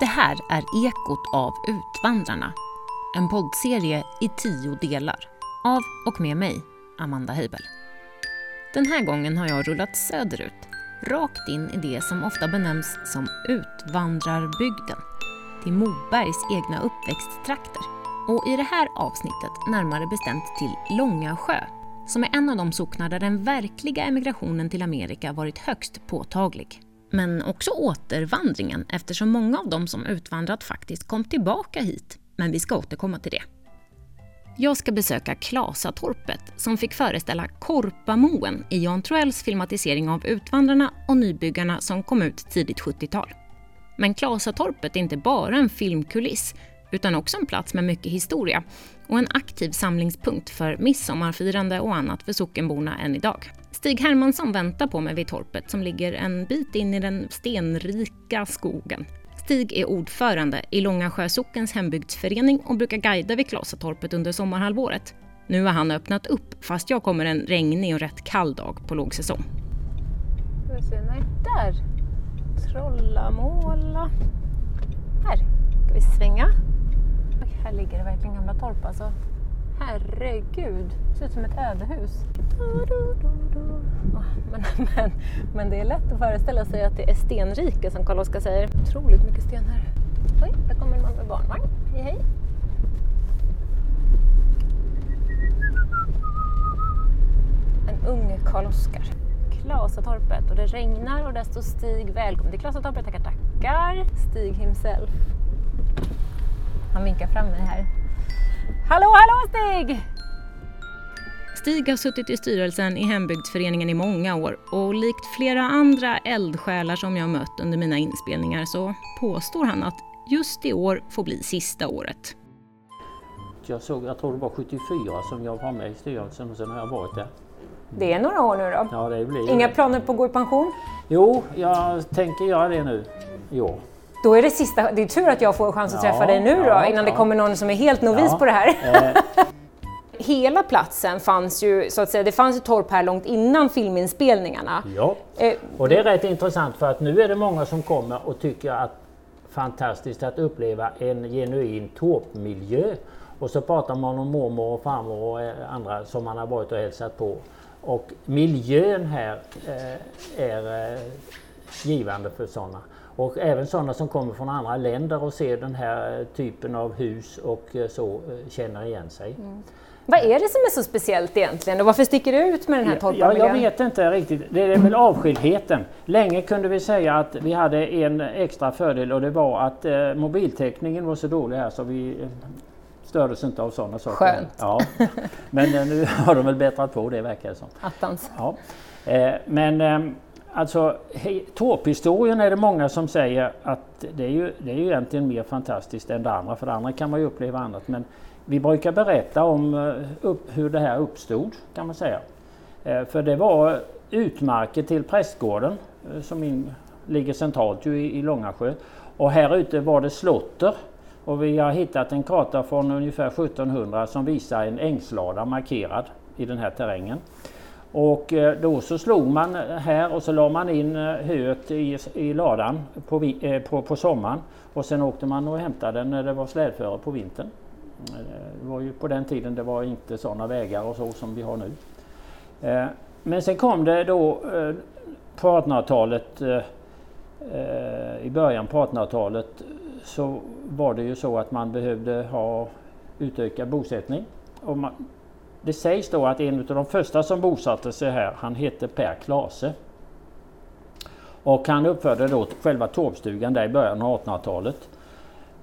Det här är Ekot av Utvandrarna. En poddserie i tio delar. Av och med mig, Amanda Heibel. Den här gången har jag rullat söderut, rakt in i det som ofta benämns som Utvandrarbygden, till Mobergs egna uppväxttrakter. Och i det här avsnittet närmare bestämt till Långasjö, som är en av de socknar där den verkliga emigrationen till Amerika varit högst påtaglig. Men också återvandringen eftersom många av de som utvandrat faktiskt kom tillbaka hit. Men vi ska återkomma till det. Jag ska besöka Klasatorpet som fick föreställa Korpamoen i Jan Troells filmatisering av Utvandrarna och Nybyggarna som kom ut tidigt 70-tal. Men Klasatorpet är inte bara en filmkuliss utan också en plats med mycket historia och en aktiv samlingspunkt för midsommarfirande och annat för sockenborna än idag. Stig Hermansson väntar på mig vid torpet som ligger en bit in i den stenrika skogen. Stig är ordförande i Långasjö sockens hembygdsförening och brukar guida vid Klasatorpet under sommarhalvåret. Nu har han öppnat upp fast jag kommer en regnig och rätt kall dag på lågsäsong. Nej, där! Trollamåla. Här ska vi svänga. Här ligger det verkligen gamla torp alltså. Herregud, det ser ut som ett ödehus. Ah, men, men, men det är lätt att föreställa sig att det är stenrike som Karl-Oskar säger. Otroligt mycket sten här. Oj, där kommer en man med barnvagn. Hej hej! En ung Karl-Oskar. Klasatorpet och det regnar och där står Stig. Välkommen till Klasatorpet, tackar tackar. Stig himself. Han vinkar fram mig här. Hallå, hallå Stig! Stig har suttit i styrelsen i hembygdsföreningen i många år och likt flera andra eldsjälar som jag mött under mina inspelningar så påstår han att just i år får bli sista året. Jag, såg, jag tror det var 74 som jag var med i styrelsen och sen har jag varit där. Det är några år nu då? Ja, det blir Inga planer på att gå i pension? Jo, jag tänker göra det nu i år. Då är det sista, det är tur att jag får chans att Ja, träffa dig nu då, ja, innan det ja. kommer någon som är helt novis på det här. Eh, Hela platsen fanns ju, så att säga, det fanns ett torp här långt innan filminspelningarna. ja, Eh, och det är rätt intressant för att nu är det många som kommer och tycker att fantastiskt att uppleva en genuin torpmiljö. Och så pratar man om mormor och farmor och eh, andra som man har varit och hälsat på. Och miljön här eh, är givande för sådana. Och även sådana som kommer från andra länder och ser den här typen av hus och eh, så eh, känner igen sig. Vad är det som är så speciellt egentligen och varför sticker det ut med den här Ja, jag torparmiljön? vet inte riktigt. Det är väl avskildheten. Länge kunde vi säga att vi hade en extra fördel och det var att eh, mobiltäckningen var så dålig här så vi eh, stördes inte av sådana saker. Skönt. Ja. Men nu har de väl bättrat på det verkar det som. Attans. Ja. Eh, men eh, alltså tåphistorien torphistorien är det många som säger att det är, ju, det är ju egentligen mer fantastiskt än det andra. För det andra kan man ju uppleva annat. Men vi brukar berätta om eh, upp, hur det här uppstod kan man säga. Eh, för det var utmarker till prästgården eh, som in, ligger centralt ju i, i Långasjö. Och här ute var det slotter. Och vi har hittat en karta från ungefär 1700 som visar en ängslada markerad i den här terrängen. Och eh, då så slog man eh, här och så la man in eh, höet i, i ladan på, vi- eh, på, på sommaren. Och sen åkte man och hämtade den när det var slädföre på vintern. Det var ju på den tiden det var inte sådana vägar och så som vi har nu. Eh, Men sen kom det då eh, på 1800-talet, eh, i början på 1800-talet så var det ju så att man behövde ha utökad bosättning. Och man, det sägs då att en av de första som bosatte sig här, han hette Per Klase. Och han uppförde då själva torpstugan där i början av 1800-talet.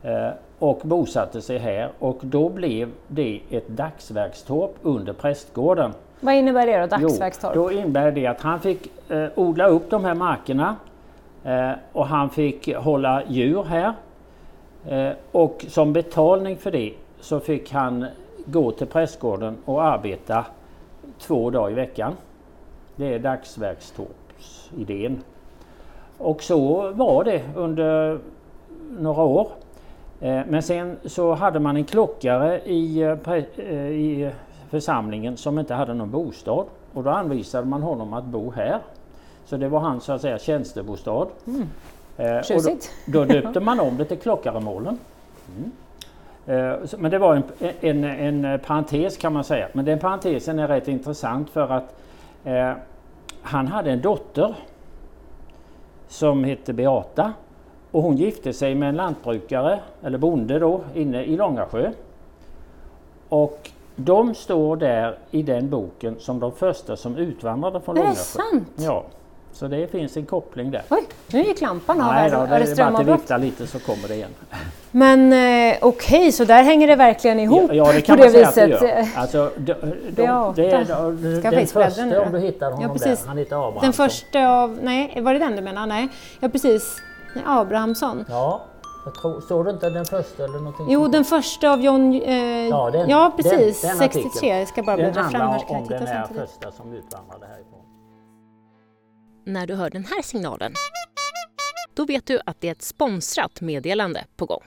Eh, och bosatte sig här och då blev det ett dagsverkstorp under prästgården. Vad innebär det då, Jo, dagsverkstorp? då innebär det att han fick eh, odla upp de här markerna eh, och han fick hålla djur här. Eh, och som betalning för det så fick han gå till prästgården och arbeta två dagar i veckan. Det är dagsverkstorpsidén. Och så var det under några år. Eh, Men sen så hade man en klockare i, eh, eh, i församlingen som inte hade någon bostad. Och då anvisade man honom att bo här. Så det var hans så att säga tjänstebostad. Eh, och då, då döpte man om det till Klockaremålen. Mm. Eh, Men det var en, en, en parentes kan man säga. Men den parentesen är rätt intressant för att eh, han hade en dotter som hette Beata och hon gifte sig med en lantbrukare, eller bonde då, inne i Långasjö. Och de står där i den boken som de första som utvandrade från Är det Långasjö. sant? Ja, så det finns en koppling där. Oj, nu gick lampan av Nej då, Är det det bara att det viftar lite så kommer det igen. Men eh, okej, så där hänger det verkligen ihop Ja, det kan på man det säga viset. att det gör. Alltså, de, de, det är de, Ska den första nu om du hittar honom Ja, precis. där. Han heter Abrahamsson. Den första av, nej, var det den du menar? Nej, ja precis. Abrahamsson. Ja, tror, såg du inte den första eller någonting? Jo, den första av John... Eh, Ja, den- ja precis. den- den 63. artikeln. Jag ska bara Den bläddra fram handlar här så kan om den här första som utvandrade härifrån. När du hör den här signalen, då vet du att det är ett sponsrat meddelande på gång.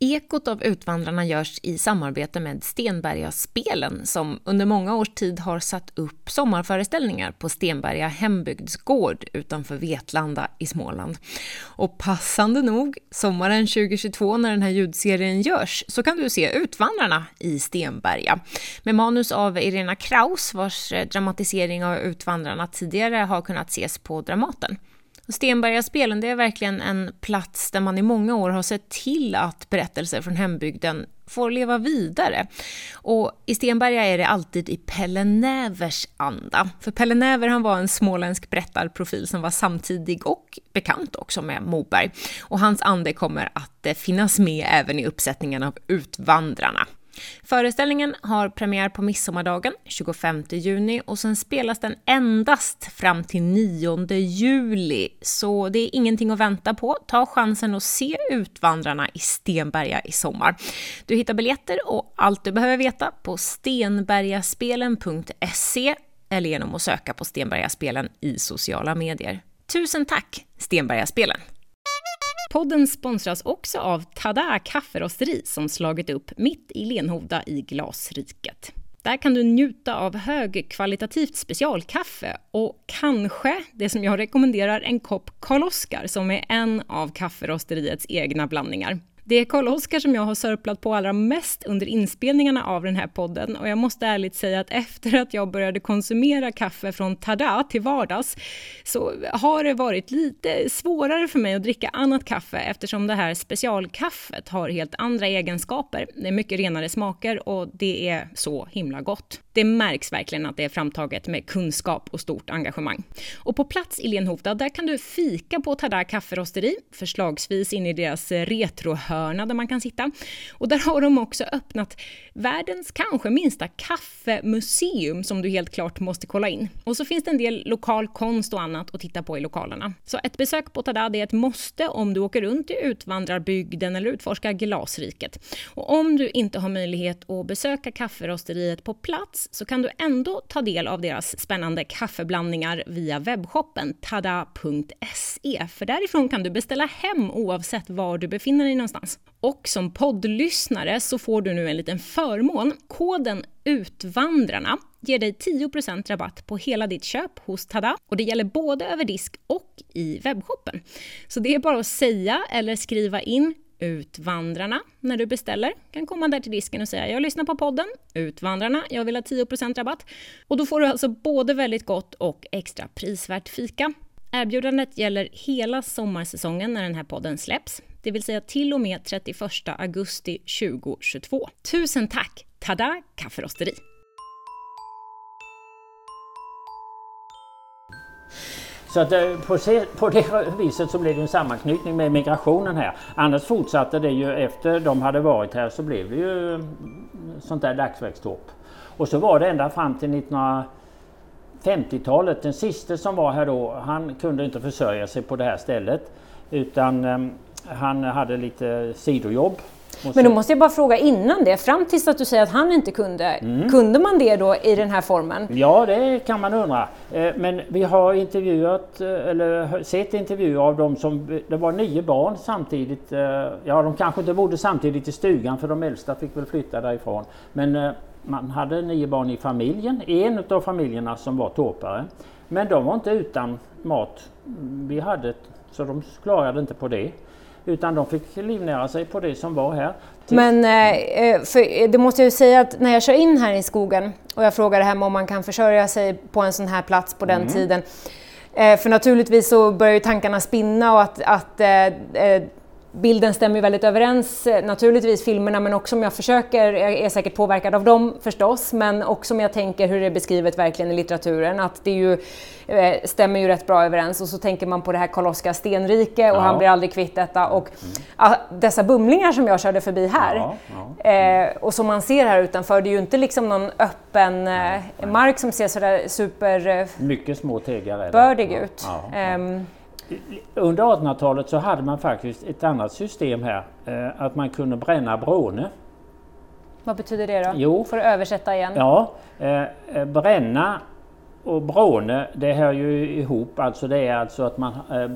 Ekot av Utvandrarna görs i samarbete med Stenberga Spelen som under många års tid har satt upp sommarföreställningar på Stenberga hembygdsgård utanför Vetlanda i Småland. Och passande nog, sommaren 2022 när den här ljudserien görs, så kan du se Utvandrarna i Stenberga. Med manus av Irena Kraus vars eh, dramatisering av Utvandrarna tidigare har kunnat ses på Dramaten. Stenbergaspelen det är verkligen en plats där man i många år har sett till att berättelser från hembygden får leva vidare. Och i Stenberga är det alltid i Pelle Nävers anda. För Pelle Näver han var en småländsk berättarprofil som var samtidig och bekant också med Moberg. Och hans ande kommer att finnas med även i uppsättningen av Utvandrarna. Föreställningen har premiär på midsommardagen 25 juni och sen spelas den endast fram till 9 juli. Så det är ingenting att vänta på. Ta chansen att se Utvandrarna i Stenberga i sommar. Du hittar biljetter och allt du behöver veta på stenbergaspelen.se eller genom att söka på Stenbergaspelen i sociala medier. Tusen tack, Stenbergaspelen! Podden sponsras också av Tada kafferosteri som slagit upp mitt i Lenhovda i Glasriket. Där kan du njuta av högkvalitativt specialkaffe och kanske, det som jag rekommenderar, en kopp Karl Oskar som är en av kafferosteriets egna blandningar. Det är Karl Oskar som jag har sörplat på allra mest under inspelningarna av den här podden och jag måste ärligt säga att efter att jag började konsumera kaffe från Tada till vardags så har det varit lite svårare för mig att dricka annat kaffe eftersom det här specialkaffet har helt andra egenskaper. Det är mycket renare smaker och det är så himla gott. Det märks verkligen att det är framtaget med kunskap och stort engagemang. Och på plats i Lenhovda, där kan du fika på Tada kafferosteri, förslagsvis in i deras retrohörna där man kan sitta. Och där har de också öppnat världens kanske minsta kaffemuseum som du helt klart måste kolla in. Och så finns det en del lokal konst och annat att titta på i lokalerna. Så ett besök på Tada är ett måste om du åker runt i utvandrarbygden eller utforskar glasriket. Och om du inte har möjlighet att besöka kafferosteriet på plats så kan du ändå ta del av deras spännande kaffeblandningar via webbshoppen tada.se. För därifrån kan du beställa hem oavsett var du befinner dig någonstans. Alltså, och som poddlyssnare så får du nu en liten förmån. Koden UTVANDRARNA ger dig 10% rabatt på hela ditt köp hos Tada och det gäller både över disk och i webbshoppen. Så det är bara att säga eller skriva in Utvandrarna när du beställer. kan komma där till disken och säga jag lyssnar på podden, Utvandrarna, jag vill ha 10% rabatt. Och då får du alltså både väldigt gott och extra prisvärt fika. Erbjudandet gäller hela sommarsäsongen när den här podden släpps, det vill säga till och med 31 augusti 2022. Tusen tack, Tada kafferosteri! Så att eh, på, se, på det viset så blev det en sammanknytning med migrationen här. Annars fortsatte det ju efter de hade varit här så blev det ju mm, sånt där dagsverkstorp. Och så var det ända fram till 1950-talet. Den sista som var här då, han kunde inte försörja sig på det här stället. Utan ehm, han hade lite sidojobb. Men då måste jag bara fråga innan det, fram tills att du säger att han inte kunde, Mm. kunde man det då i den här formen? Ja, det kan man undra. Eh, Men vi har intervjuat, eh, eller sett intervjuer av dem som, det var nio barn samtidigt. eh, Ja, de kanske inte bodde samtidigt i stugan för de äldsta fick väl flytta därifrån. Men man hade nio barn i familjen, en av familjerna som var torpare. Men de var inte utan mat. Vi hade Så de klarade inte på det. Utan de fick livnära sig på det som var här. Men eh, för, det måste jag ju säga att när jag kör in här i skogen och jag frågar hemma om man kan försörja sig på en sån här plats på den mm. tiden. Eh, för naturligtvis så börjar ju tankarna spinna och att, att eh, eh bilden stämmer väldigt överens, eh, naturligtvis filmerna, men också om jag försöker, jag är säkert påverkad av dem förstås, men också om jag tänker hur det är beskrivet verkligen i litteraturen, att det ju eh, stämmer ju rätt bra överens. Och så tänker man på det här Karl-Oskar stenrike och ja. han blir aldrig kvitt detta. Och mm. dessa bumlingar som jag körde förbi här, ja, ja. Eh, och som man ser här utanför, det är ju inte liksom någon öppen eh, mark som ser sådär super... Mycket små tegar Bördig ut. Under 1800-talet så hade man faktiskt ett annat system här, eh, att man kunde bränna bråne. Vad betyder det då? Jo, För att översätta igen. Ja, eh, eh, bränna och bråne det hör ju ihop, alltså det är alltså att man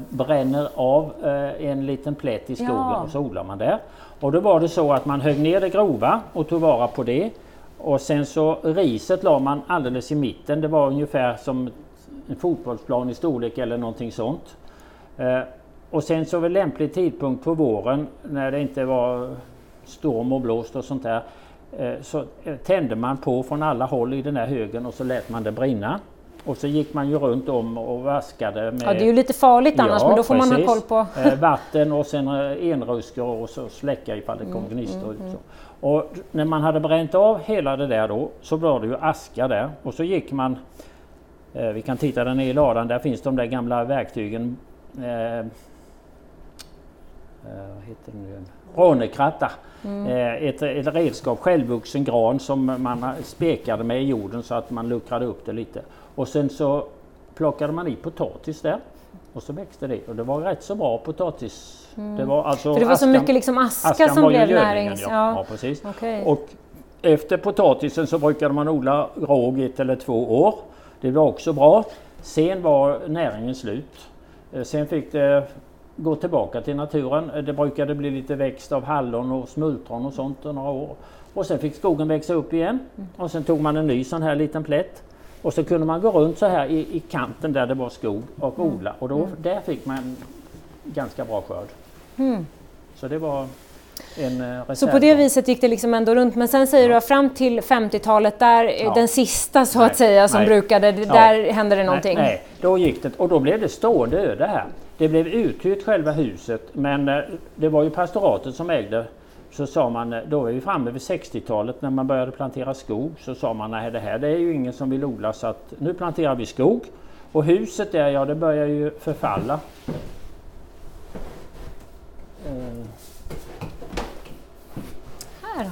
bränner av en liten plätt i skogen ja. och så odlar man där. Och då var det så att man högg ner det grova och tog vara på det. Och sen så riset la man alldeles i mitten, det var ungefär som en fotbollsplan i storlek eller någonting sånt. Eh, och sen så vid lämplig tidpunkt på våren när det inte var storm och blåst och sånt där eh, så eh, tände man på från alla håll i den här högen och så lät man det brinna. Och så gick man ju runt om och vaskade med... Ja, det är ju lite farligt annars, ja, men då får precis. man ha koll på... Vatten och sen enruskor och så släcka ifall det kom mm, gnistor. Mm, mm. Och när man hade bränt av hela det där då så var det ju aska där och så gick man... Vi kan titta där nere i ladan, där finns de där gamla verktygen eh, eh, vad heter det nu? Rånekratta. Mm. Eh, ett, ett redskap, självvuxen gran som man spekade med i jorden så att man luckrade upp det lite. Och sen så plockade man i potatis där och så växte det och det var rätt så bra potatis. Mm. Det var alltså För det var askan, så mycket liksom aska som blev närings... Ja. Ja. ja precis. Okay. Och efter potatisen så brukade man odla råg ett eller två år. Det var också bra. Sen var näringen slut. Eh, sen fick det gå tillbaka till naturen. Eh, det brukade bli lite växt av hallon och smultron och sånt några år. Och sen fick skogen växa upp igen. Och sen tog man en ny sån här liten plätt. Och så kunde man gå runt så här i, i kanten där det var skog och mm. odla. Och då, mm. där fick man ganska bra skörd. Mm. Så det var Så på det viset gick det liksom ändå runt. Men sen säger ja. du att fram till 50-talet, där ja. den sista så nej, att säga som nej. brukade, där ja. hände det någonting? Nej, nej, då gick det och då blev det stående öde här. Det blev uthyrt själva huset men eh, det var ju pastoratet som ägde så sa man, eh, då är vi framme vid 60-talet när man började plantera skog, så sa man nej det här det är ju ingen som vill odla så att nu planterar vi skog. Och huset där, ja det börjar ju förfalla.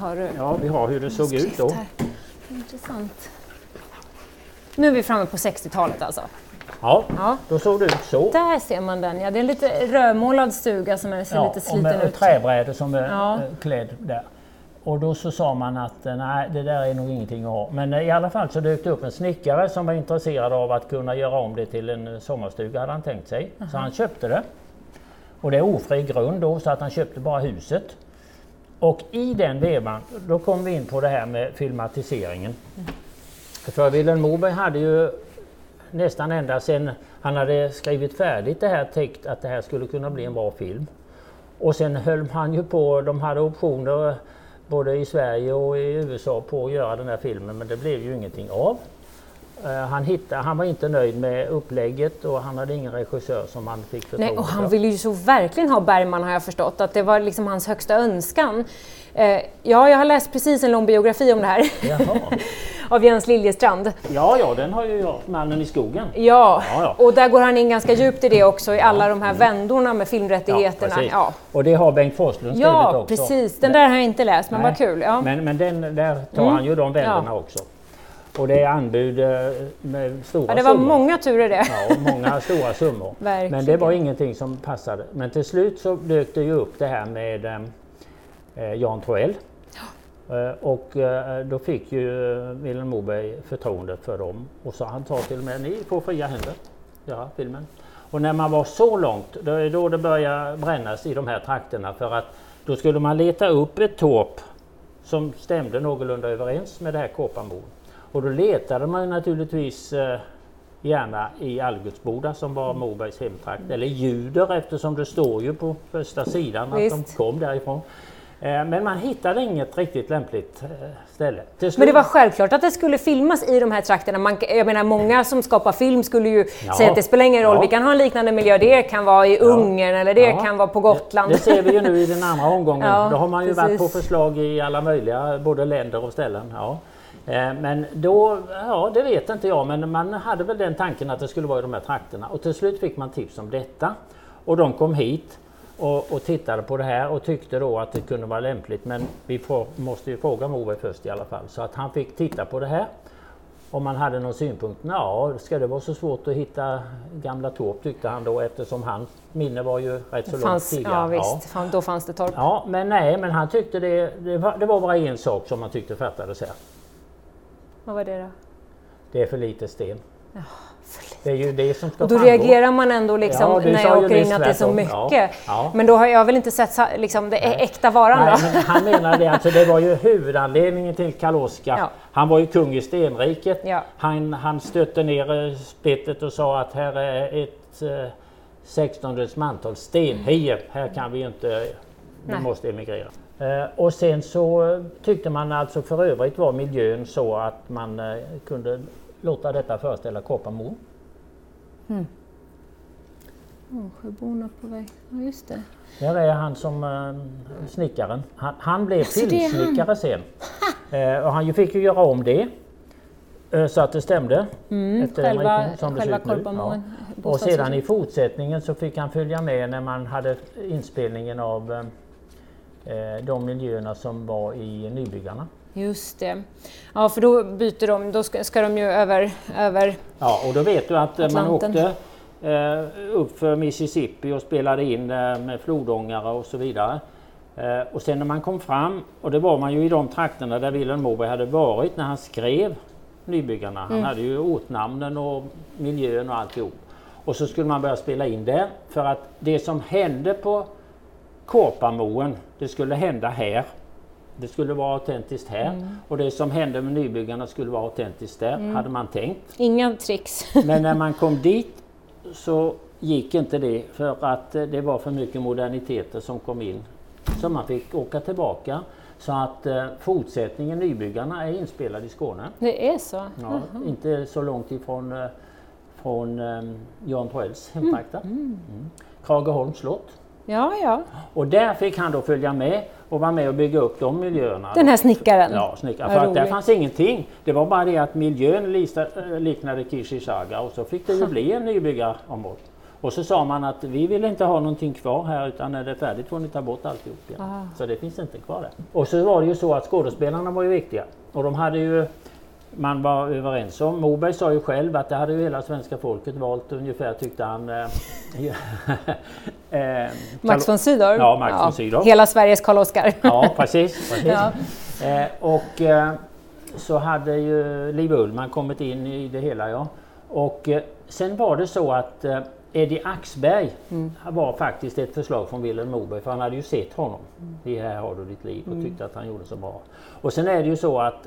Har du Ja, vi har hur det såg ut då. Intressant. Nu är vi framme på 60-talet alltså? Ja, ja, då såg det ut så. Där ser man den ja. Det är en lite rödmålad stuga som är, ser ja, lite sliten och med, ut. träbrädor som är ja. Eh, klädd där. Och då så sa man att eh, nej, det där är nog ingenting att ha. Men eh, i alla fall så dök det upp en snickare som var intresserad av att kunna göra om det till en sommarstuga hade han tänkt sig. Aha. Så han köpte det. Och det är ofri grund då så att han köpte bara huset. Och i den vevan, då kom vi in på det här med filmatiseringen. Mm. För Vilhelm Moberg hade ju nästan ända sedan han hade skrivit färdigt det här tänkt att det här skulle kunna bli en bra film. Och sen höll han ju på, de hade optioner både i Sverige och i USA på att göra den här filmen men det blev ju ingenting av. Eh, han, hittade, han var inte nöjd med upplägget och han hade ingen regissör som han fick förtroende Nej, och Han ville ju så verkligen ha Bergman har jag förstått, att det var liksom hans högsta önskan. Eh, ja, jag har läst precis en lång biografi om det här. av Jens Liljestrand. Ja, ja, den har ju jag, Mannen i skogen. Ja, ja, ja, och där går han in ganska djupt i det också, i alla de här vändorna med filmrättigheterna. Ja, Och det har Bengt Forslund skrivit också. Ja, precis. Den där har jag inte läst, men Nej. vad kul. Ja. Men, men den, där tar mm. han ju de vändorna också. Och det är anbud eh, med stora ja, det var summor. många turer det. Ja, många stora summor. Men det var ingenting som passade. Men till slut så dök det ju upp det här med eh, eh Jan Troell. Eh, och då fick ju Vilhelm Moberg förtroende för dem och så han sa till och med ni får fria händer göra filmen. Och när man var så långt, då är då det började brännas i de här trakterna för att då skulle man leta upp ett torp som stämde någorlunda överens med det här Kåpanbon. Och då letade man naturligtvis eh, gärna i Algutsboda som var Mobergs hemtrakt, eller Ljuder eftersom det står ju på första sidan att Visst. de kom därifrån. Eh, Men man hittade inget riktigt lämpligt eh, ställe. Men det var självklart att det skulle filmas i de här trakterna. Man, jag menar, många som skapar film skulle ju Ja. säga att det spelar ingen roll, Ja. vi kan ha en liknande miljö. Det kan vara i Ungern eller det Ja. kan vara på Gotland. Det ser vi ju nu i den andra omgången. Ja, då har man ju varit på precis. förslag i alla möjliga både länder och ställen. Ja. Eh, Men då, ja det vet inte jag, men man hade väl den tanken att det skulle vara i de här trakterna. Och till slut fick man tips om detta. Och de kom hit och, och tittade på det här och tyckte då att det kunde vara lämpligt. Men vi får, måste ju fråga Moberg först i alla fall. Så att han fick titta på det här. Om man hade någon synpunkt? Ja, ska det vara så svårt att hitta gamla Torp tyckte han då eftersom hans minne var ju rätt så långt fanns, tidigare. ja, visst, Fan, då fanns det torp. Ja, men nej, men han tyckte det, det, var, det var bara en sak som han tyckte fattades här. Vad var det då? Det är för lite sten. Det är ju det som ska Och då framgå. reagerar man ändå liksom Ja, när jag åker in att det är så mycket. Ja, ja. Men då har jag väl inte sett liksom, det äkta varan Nej, då? men han menar det, alltså det var ju huvudanledningen till Karl-Oskar. Ja. Han var ju kung i stenriket. Ja. Han, han stötte ner eh, spettet och sa att här är ett eh, 1600 mantal stenhier. Här kan vi inte, vi Nej. måste emigrera. Eh, och sen så tyckte man alltså för övrigt var miljön så att man eh, kunde låta detta föreställa Kopparmo. Sjöborna på väg. Ja, just det. Där är han som eh, snickaren. Han, han blev Alltså, filmsnickare sen. Eh, och han fick ju göra om det. eh, Så att det stämde. efter Mm, själva- som det själva ser ut. Korpamoen, Och sedan i fortsättningen så fick han följa med när man hade inspelningen av de miljöerna som var i Nybyggarna. Just det. Ja, för då byter de, då ska, ska de ju över, över Ja, och då vet du att eh, man Atlanten. åkte eh, upp för Mississippi och spelade in eh, med flodångare och så vidare. Eh, och sen när man kom fram, och det var man ju i de trakterna där Vilhelm Moberg hade varit när han skrev Nybyggarna. Han hade ju ortnamnen och miljön och alltihop. Och så skulle man börja spela in där för att det som hände på Korpamoen, det skulle hända här. Det skulle vara autentiskt här och det som hände med nybyggarna skulle vara autentiskt där, hade man tänkt. inga tricks. Men när man kom dit så gick inte det för att eh, det var för mycket moderniteter som kom in. Så man fick åka tillbaka. Så att eh, fortsättningen, Nybyggarna, är inspelad i Skåne. Det är så? Ja, Inte så långt ifrån eh, från eh, Jan Troells hemtrakter. Mm. Krageholms slott. Ja, ja. Och där fick han då följa med och vara med och bygga upp de miljöerna. Den här snickaren. Ja, snickare. Vad För att där fanns ingenting. Det var bara det att miljön eh, liknade Kishisaga och så fick det ju bli en nybyggarområde. Och så sa man att vi vill inte ha någonting kvar här utan när det är färdigt får ni ta bort alltihop igen. Ah. Så det finns inte kvar där. Och så var det ju så att skådespelarna var ju viktiga. Och de hade ju man var överens om. Moberg sa ju själv att det hade ju hela svenska folket valt ungefär tyckte han. Eh, eh, Max von Sydow? Ja, Max von Sydow. Hela Sveriges Karl-Oskar. Ja, precis. precis. Ja. Eh, och eh, så hade ju Liv Ullman kommit in i det hela. Ja. Och eh, sen var det så att eh, Eddie Axberg var faktiskt ett förslag från Vilhelm Moberg för han hade ju sett honom i Här har du ditt liv och tyckte att han gjorde så bra. Och sen är det ju så att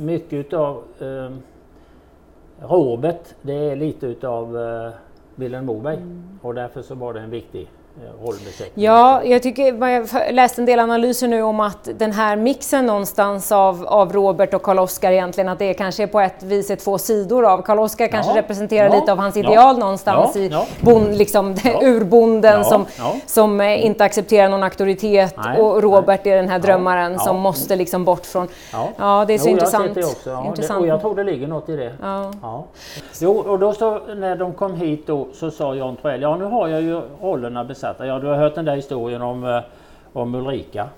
mycket utav eh, Robert det är lite utav eh, Vilhelm Moberg och därför så var det en viktig. Ja, jag tycker, jag läste en del analyser nu om att den här mixen någonstans av, av Robert och Karl-Oskar egentligen, att det kanske är på ett vis är två sidor av. Karl-Oskar kanske Ja, representerar ja, lite av hans ja, ideal någonstans ja, i ja. Bond, liksom, urbonden som, som eh, inte accepterar någon auktoritet Nej, och Robert är den här drömmaren som måste liksom bort från... Ja, det är så jo, intressant. Jag också. Intressant. Det, och jag tror det ligger något i det. Ja. Ja. Jo, och då så, när de kom hit då så sa Jan Troell, ja nu har jag ju rollerna besatta. Ja, du har hört den där historien om, eh, om Ulrika.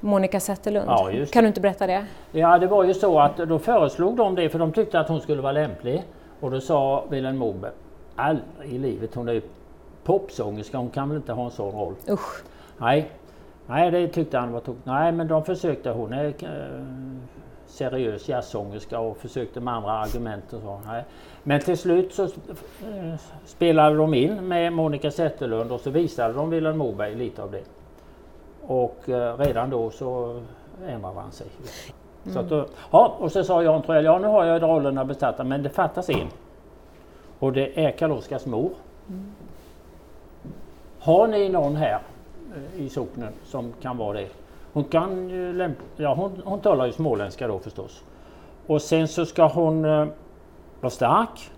Monica Zetterlund, Ja, kan du inte berätta det? Ja, det var ju så att då föreslog de det för de tyckte att hon skulle vara lämplig. Och då sa Vilhelm Moberg, aldrig i livet, hon är ju popsångerska, hon kan väl inte ha en sån roll. Usch. Nej, nej det tyckte han var tokigt. Nej, men de försökte. Hon är eh, seriös jazzsångerska och försökte med andra argument och så. Nej. Men till slut så eh, spelade de in med Monica Zetterlund och så visade de Vilhelm Moberg lite av det. Och eh, redan då så ändrade han sig. Så att då, ja, och så sa Jan Troell, ja nu har jag rollerna besatta men det fattas en. Och det är Karl-Oskars mor. Har ni någon här eh, i socknen som kan vara det? Hon kan ju ja, hon, hon talar ju småländska då förstås. Och sen så ska hon vara stark.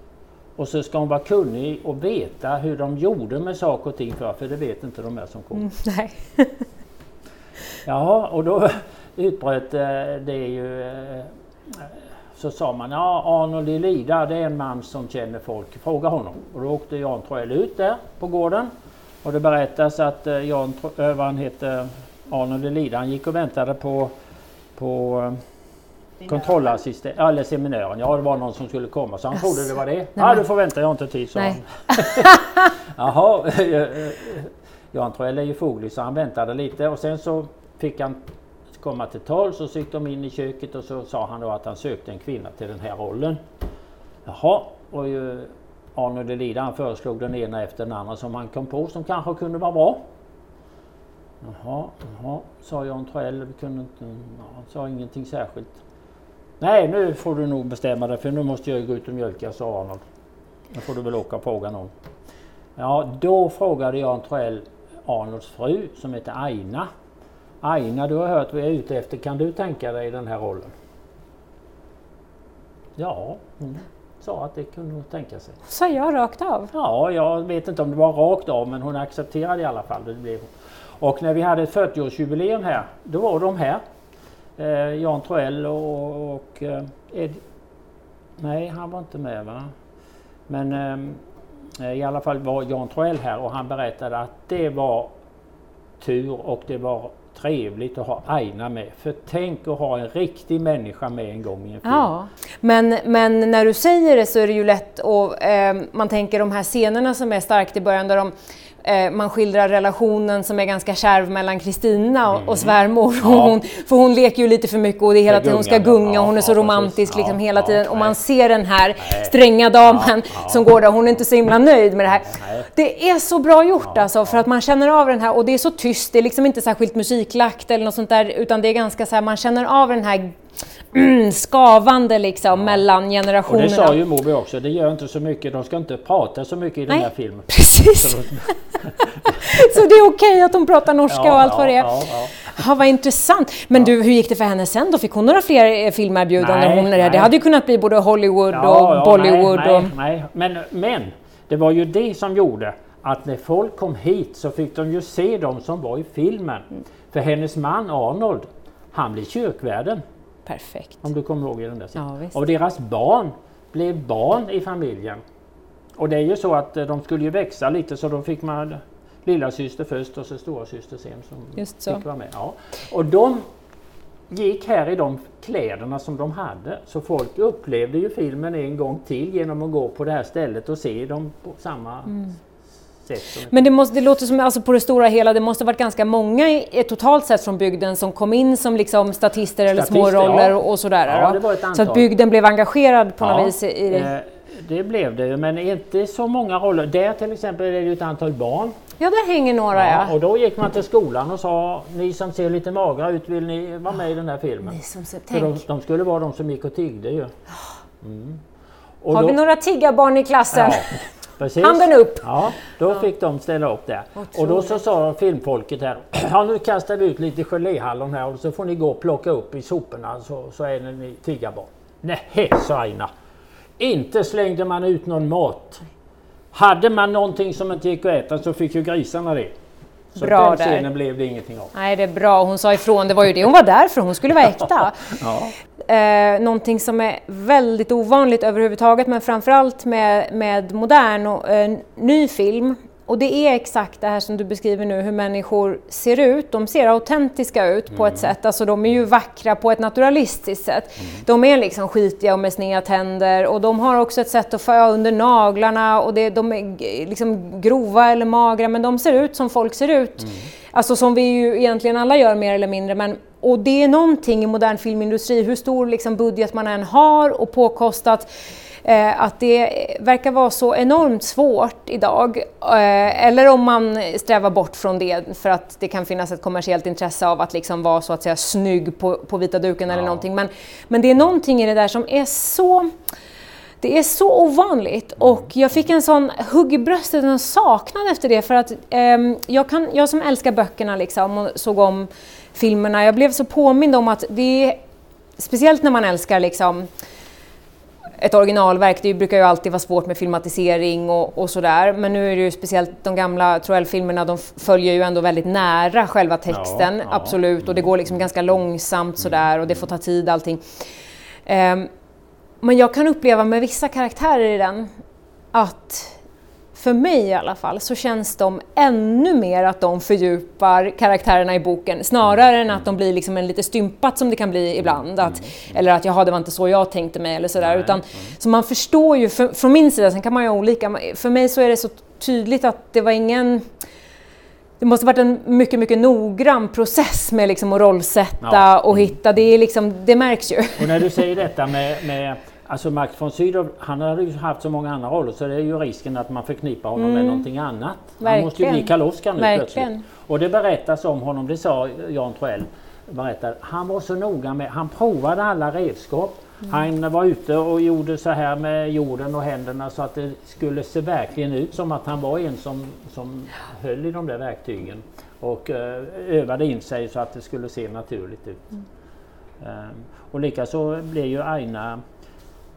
Och så ska hon vara kunnig och veta hur de gjorde med saker och ting för, för det vet inte de här som kommer. Mm, nej. Jaha, och då utbröt eh, det ju... eh, Så sa man, ja Arnold i Lida det är en man som känner folk, fråga honom. Och då åkte Jan Troell ut där på gården. Och det berättas att eh, Jan, vad han heter, Arnold i Lida, han gick och väntade på, på kontrollassistent, eller seminören. Ja det var någon som skulle komma så han trodde det var det. Ja men- du får vänta, jag har inte tid sa Nej. han. Jaha, eh, Jan Troell är ju foglig så han väntade lite och sen så fick han komma till och så gick de in i köket och så sa han då att han sökte en kvinna till den här rollen. Jaha, och ju Arne de Lida han föreslog den ena efter den andra som han kom på som kanske kunde vara bra. Jaha, jaha, sa Jan Troell. Vi kunde inte, han sa ingenting särskilt. Nej, nu får du nog bestämma dig för nu måste jag gå ut och mjölka, sa Arnold. Nu får du väl åka och fråga någon. Ja, då frågade Jan Troell Arnolds fru som heter Aina. Aina, du har hört vad jag är ute efter. Kan du tänka dig den här rollen? Ja, hon sa att det kunde hon tänka sig. Sa jag rakt av. Ja, jag vet inte om det var rakt av men hon accepterade i alla fall. Det blev. Och när vi hade ett 40-årsjubileum här, då var de här. Eh, Jan Troell och, och eh, Ed... Nej, han var inte med va? Men eh, eh, i alla fall var Jan Troell här och han berättade att det var tur och det var trevligt att ha Aina med. För tänk att ha en riktig människa med en gång i en film. Ja, men, men när du säger det så är det ju lätt att eh, man tänker de här scenerna som är starkt i början där de man skildrar relationen som är ganska kärv mellan Kristina och, och svärmor. Mm. Ja. Hon, för hon leker ju lite för mycket och det är hela tiden hon ska gunga ja, och hon är så ja, romantisk liksom hela tiden. och man ser den här stränga damen som går där, hon är inte så himla nöjd med det här. Det är så bra gjort alltså för att man känner av den här och det är så tyst, det är liksom inte särskilt musiklagt eller något sånt där utan det är ganska så här, man känner av den här mm, skavande liksom mellan Och generationerna. det sa ju Moby också, det gör inte så mycket, de ska inte prata så mycket i den Nej. här filmen. Precis! så det är okej att hon pratar norska Ja, och allt ja, vad det är. ja, ja. Ja, vad intressant. Men du, hur gick det för henne sen då? Fick hon några fler eh, filmerbjudanden? Nej, hon, nej. Det hade ju kunnat bli både Hollywood Ja, och ja, Bollywood. Nej, och... nej. Men, men det var ju det som gjorde att när folk kom hit så fick de ju se dem som var i filmen. Mm. För hennes man Arnold, han blev kyrkvärden. Perfekt. Om du kommer ihåg i den där scenen. Ja. Och deras barn blev barn i familjen. Och det är ju så att eh, de skulle ju växa lite så då fick man lilla syster först och så stora syster sen som Just så. fick vara med. Ja. Och de gick här i de kläderna som de hade. Så folk upplevde ju filmen en gång till genom att gå på det här stället och se dem på samma Mm. Sätt. Som Men det, måste, det låter som, alltså på det stora hela, det måste varit ganska många eh, totalt sett från bygden som kom in som liksom statister eller Statister, småroller ja. och, sådär. Ja, då. det var ett Så att bygden blev engagerad på Ja, något vis i det. eh, det blev det men inte så många roller. Där till exempel är det ju ett antal barn. Ja, där hänger några ja. Och då gick man till skolan och sa, ni som ser lite magra ut, vill ni vara med i den här filmen? Ni som ser, För de, tänk. de skulle vara de som gick och tiggde ju. Mm. Och Har då- vi några tiggarbarn i klassen? Ja, precis. Handen upp! Ja, då fick de ställa upp där. Och då så sa filmfolket här, ja nu kastar vi ut lite geléhallon här och så får ni gå och plocka upp i soporna så, så är ni tiggarbarn. Nej, sa Aina. Inte slängde man ut någon mat. Hade man någonting som inte gick att äta så fick ju grisarna det. Så Bra den där. scenen blev det ingenting av. Nej, det är bra. Hon sa ifrån. Det var ju det hon var där för. Hon skulle vara äkta. Ja. Eh, någonting som är väldigt ovanligt överhuvudtaget, men framförallt med, med modern och eh, ny film. Och det är exakt det här som du beskriver nu, hur människor ser ut. De ser autentiska ut på ett sätt. Alltså de är ju vackra på ett naturalistiskt sätt. De är liksom skitiga och med sneda tänder och de har också ett sätt att föra under naglarna och det, de är liksom grova eller magra men de ser ut som folk ser ut. Alltså som vi ju egentligen alla gör mer eller mindre. Men, och det är någonting i modern filmindustri, hur stor liksom budget man än har och påkostat, att det verkar vara så enormt svårt idag. Eh, eller om man strävar bort från det för att det kan finnas ett kommersiellt intresse av att liksom vara så att säga snygg på, på vita duken eller Ja. någonting. Men, men det är någonting i det där som är så Det är så ovanligt och jag fick en sån hugg i bröstet, en saknad efter det för att ehm, jag, kan, jag som älskar böckerna liksom och såg om filmerna, jag blev så påmind om att det är, speciellt när man älskar liksom ett originalverk, det brukar ju alltid vara svårt med filmatisering och, och sådär, men nu är det ju speciellt de gamla Troell-filmerna, de följer ju ändå väldigt nära själva texten, Ja, ja. absolut, och det går liksom ganska långsamt sådär och det får ta tid allting. Ehm, men jag kan uppleva med vissa karaktärer i den att för mig i alla fall så känns de ännu mer att de fördjupar karaktärerna i boken snarare än att de blir liksom en lite stympat som det kan bli ibland. Att, eller att jaha, det var inte så jag tänkte mig eller sådär. Utan, så man förstår ju, för, från min sida, sen kan man ju ha olika, för mig så är det så tydligt att det var ingen det måste varit en mycket, mycket noggrann process med liksom att rollsätta Ja. och hitta. Det, är liksom, det märks ju. Och när du säger detta med, med Alltså Max von Sydow, han har ju haft så många andra roller så det är ju risken att man förknippar honom med någonting annat. Han måste ju bli Mm. Verkligen. Karl Oskar nu Verkligen. plötsligt. Och det berättas om honom, det sa Jan Troell, berättade, han var så noga med, han provade alla redskap. Mm. Han var ute och gjorde så här med jorden och händerna så att det skulle se verkligen ut som att han var en som, som höll i de där verktygen. Och eh, övade in sig så att det skulle se naturligt ut. Mm. Ehm, och likaså blev ju Aina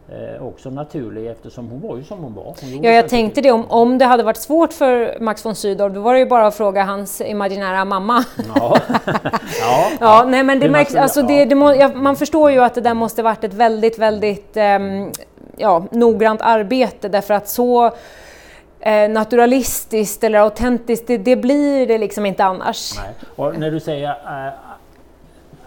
eh, också naturlig eftersom hon var ju som hon var. Hon Ja, jag tänkte det. Om, om det hade varit svårt för Max von Sydow, då var det ju bara att fråga hans imaginära mamma. Ja. ja. Ja, nej men det man märks, alltså det, det må, ja, man förstår ju att det där måste varit ett väldigt, väldigt ehm, ja, noggrant arbete därför att så eh, naturalistiskt eller autentiskt, det, det blir det liksom inte annars. Nej. Och när du säger äh,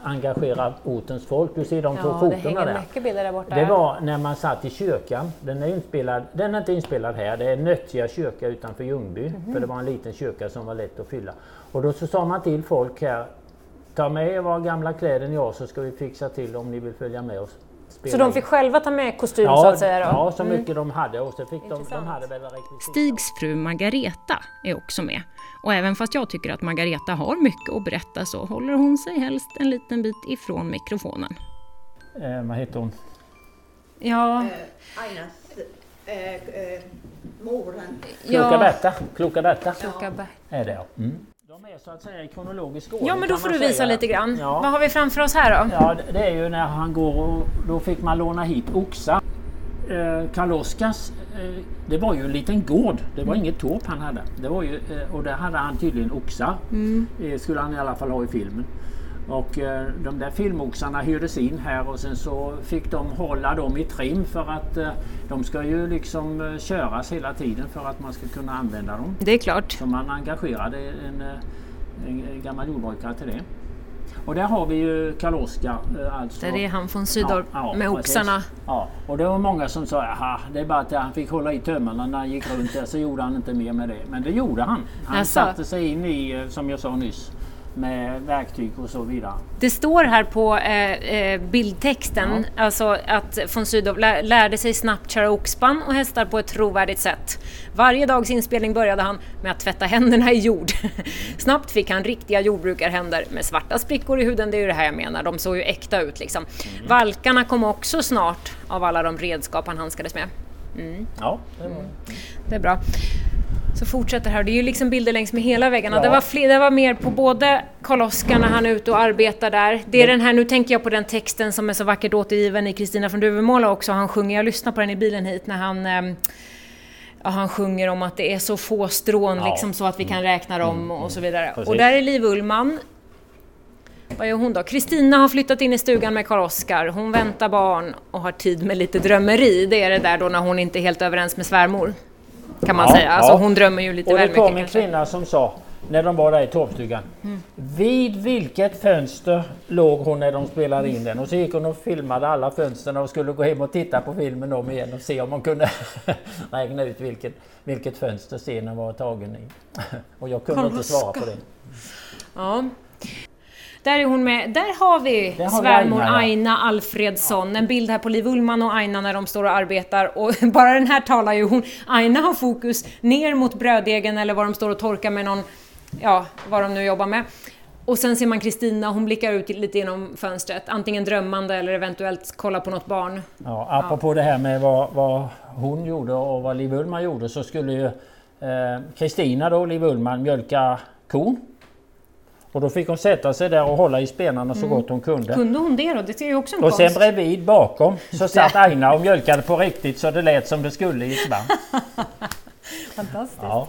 engagera ortens folk, du ser de två där. mycket bilder där borta. Det var när man satt i kyrkan. Den är, inspelad, den är inte inspelad här. Det är Nöttja kyrka utanför Ljungby. Mhm. För det var en liten kyrka som var lätt att fylla. Och då så sa man till folk här. Ta med er våra gamla kläder ni har så ska vi fixa till om ni vill följa med oss. Spela Så de fick själva ta med kostym ja, så att säga? Då? Ja, så mycket de hade. Och så fick de, de hade väl. Stigs fru Margareta är också med. Och även fast jag tycker att Margareta har mycket att berätta så håller hon sig helst en liten bit ifrån mikrofonen. Eh, vad heter hon? Ja, Ainas äh, äh, moren. Kloka ja. Berta. Kloka Berta Kloka Bert. är det ja. Mm. De är så att säga i kronologisk ordning. Ja, men då får du visa säga. lite grann. Ja. Vad har vi framför oss här då? Ja, det- är ju när han går och då fick man låna hit oxar. Eh, Karl Oskars, eh, det var ju en liten gård. Det var inget torp han hade. Det var ju, eh, och där hade han tydligen oxar. Eh, skulle han i alla fall ha i filmen. Och eh, de där filmoxarna hyrdes in här och sen så fick de hålla dem i trim för att eh, de ska ju liksom eh, köras hela tiden för att man ska kunna använda dem. Det är klart. Så man engagerade en, eh, en gammal jordbrukare till det. Och där har vi ju Karl Oskar. eh, Alltså, Där är han von Sydow med precis. oxarna. Ja, och det var många som sa aha, det är bara att han fick hålla i tömmarna när han gick runt där så gjorde han inte mer med det. Men det gjorde han. Han Jaså? satte sig in i, eh, som jag sa nyss, med verktyg och så vidare. Det står här på eh, eh, bildtexten alltså att von Sydow lär, lärde sig snabbt köra oxspann och hästar på ett trovärdigt sätt. Varje dags inspelning började han med att tvätta händerna i jord. snabbt fick han riktiga jordbrukarhänder med svarta sprickor i huden, det är ju det här jag menar, de såg ju äkta ut liksom. Valkarna kom också snart av alla de redskap han handskades med. Ja, det var Det är bra. Så fortsätter här, det är ju liksom bilder längs med hela väggarna. Ja. Det, var fler, det var mer på både Karl Oskar när han är ute och arbetar där. Det är den här, nu tänker jag på den texten som är så vackert återgiven i Kristina från Duvemåla också. Han sjunger, jag lyssnar på den i bilen hit när han ehm, Ja, han sjunger om att det är så få strån Ja. liksom, så att vi kan räkna dem och så vidare. Precis. Och där är Liv Ullman. Vad gör hon då? Kristina har flyttat in i stugan med Karl Oskar. Hon väntar barn och har tid med lite drömmeri. Det är det där då när hon inte är helt överens med svärmor. Kan man Ja, säga. Alltså ja. hon drömmer ju lite Och det väl kom mycket en kanske. kvinna som sa, när de var där i torpstugan. Vid vilket fönster låg hon när de spelade in den? Och så gick hon och filmade alla fönstren och skulle gå hem och titta på filmen om igen och se om hon kunde räkna ut vilket, vilket fönster scenen var tagen i. Och jag kunde Karl inte svara på det. Ja. Där är hon med. Där har vi Där har vi svärmor Aina, ja. Aina Alfredsson. En bild här på Liv Ullman och Aina när de står och arbetar. Och bara den här talar ju hon. Aina har fokus ner mot bröddegen eller vad de står och torkar med någon, ja, vad de nu jobbar med. Och sen ser man Kristina, hon blickar ut lite genom fönstret, antingen drömmande eller eventuellt kolla på något barn. Ja, apropå det här med vad, vad hon gjorde och vad Liv Ullman gjorde så skulle ju eh, Kristina då, Liv Ullman, mjölka kon. Och då fick hon sätta sig där och hålla i spenarna så gott hon kunde. Kunde hon det då? Det är ju också en Och sen bredvid bakom så satt Aina och mjölkade på riktigt så det lät som det skulle i ett. Fantastiskt. Ja.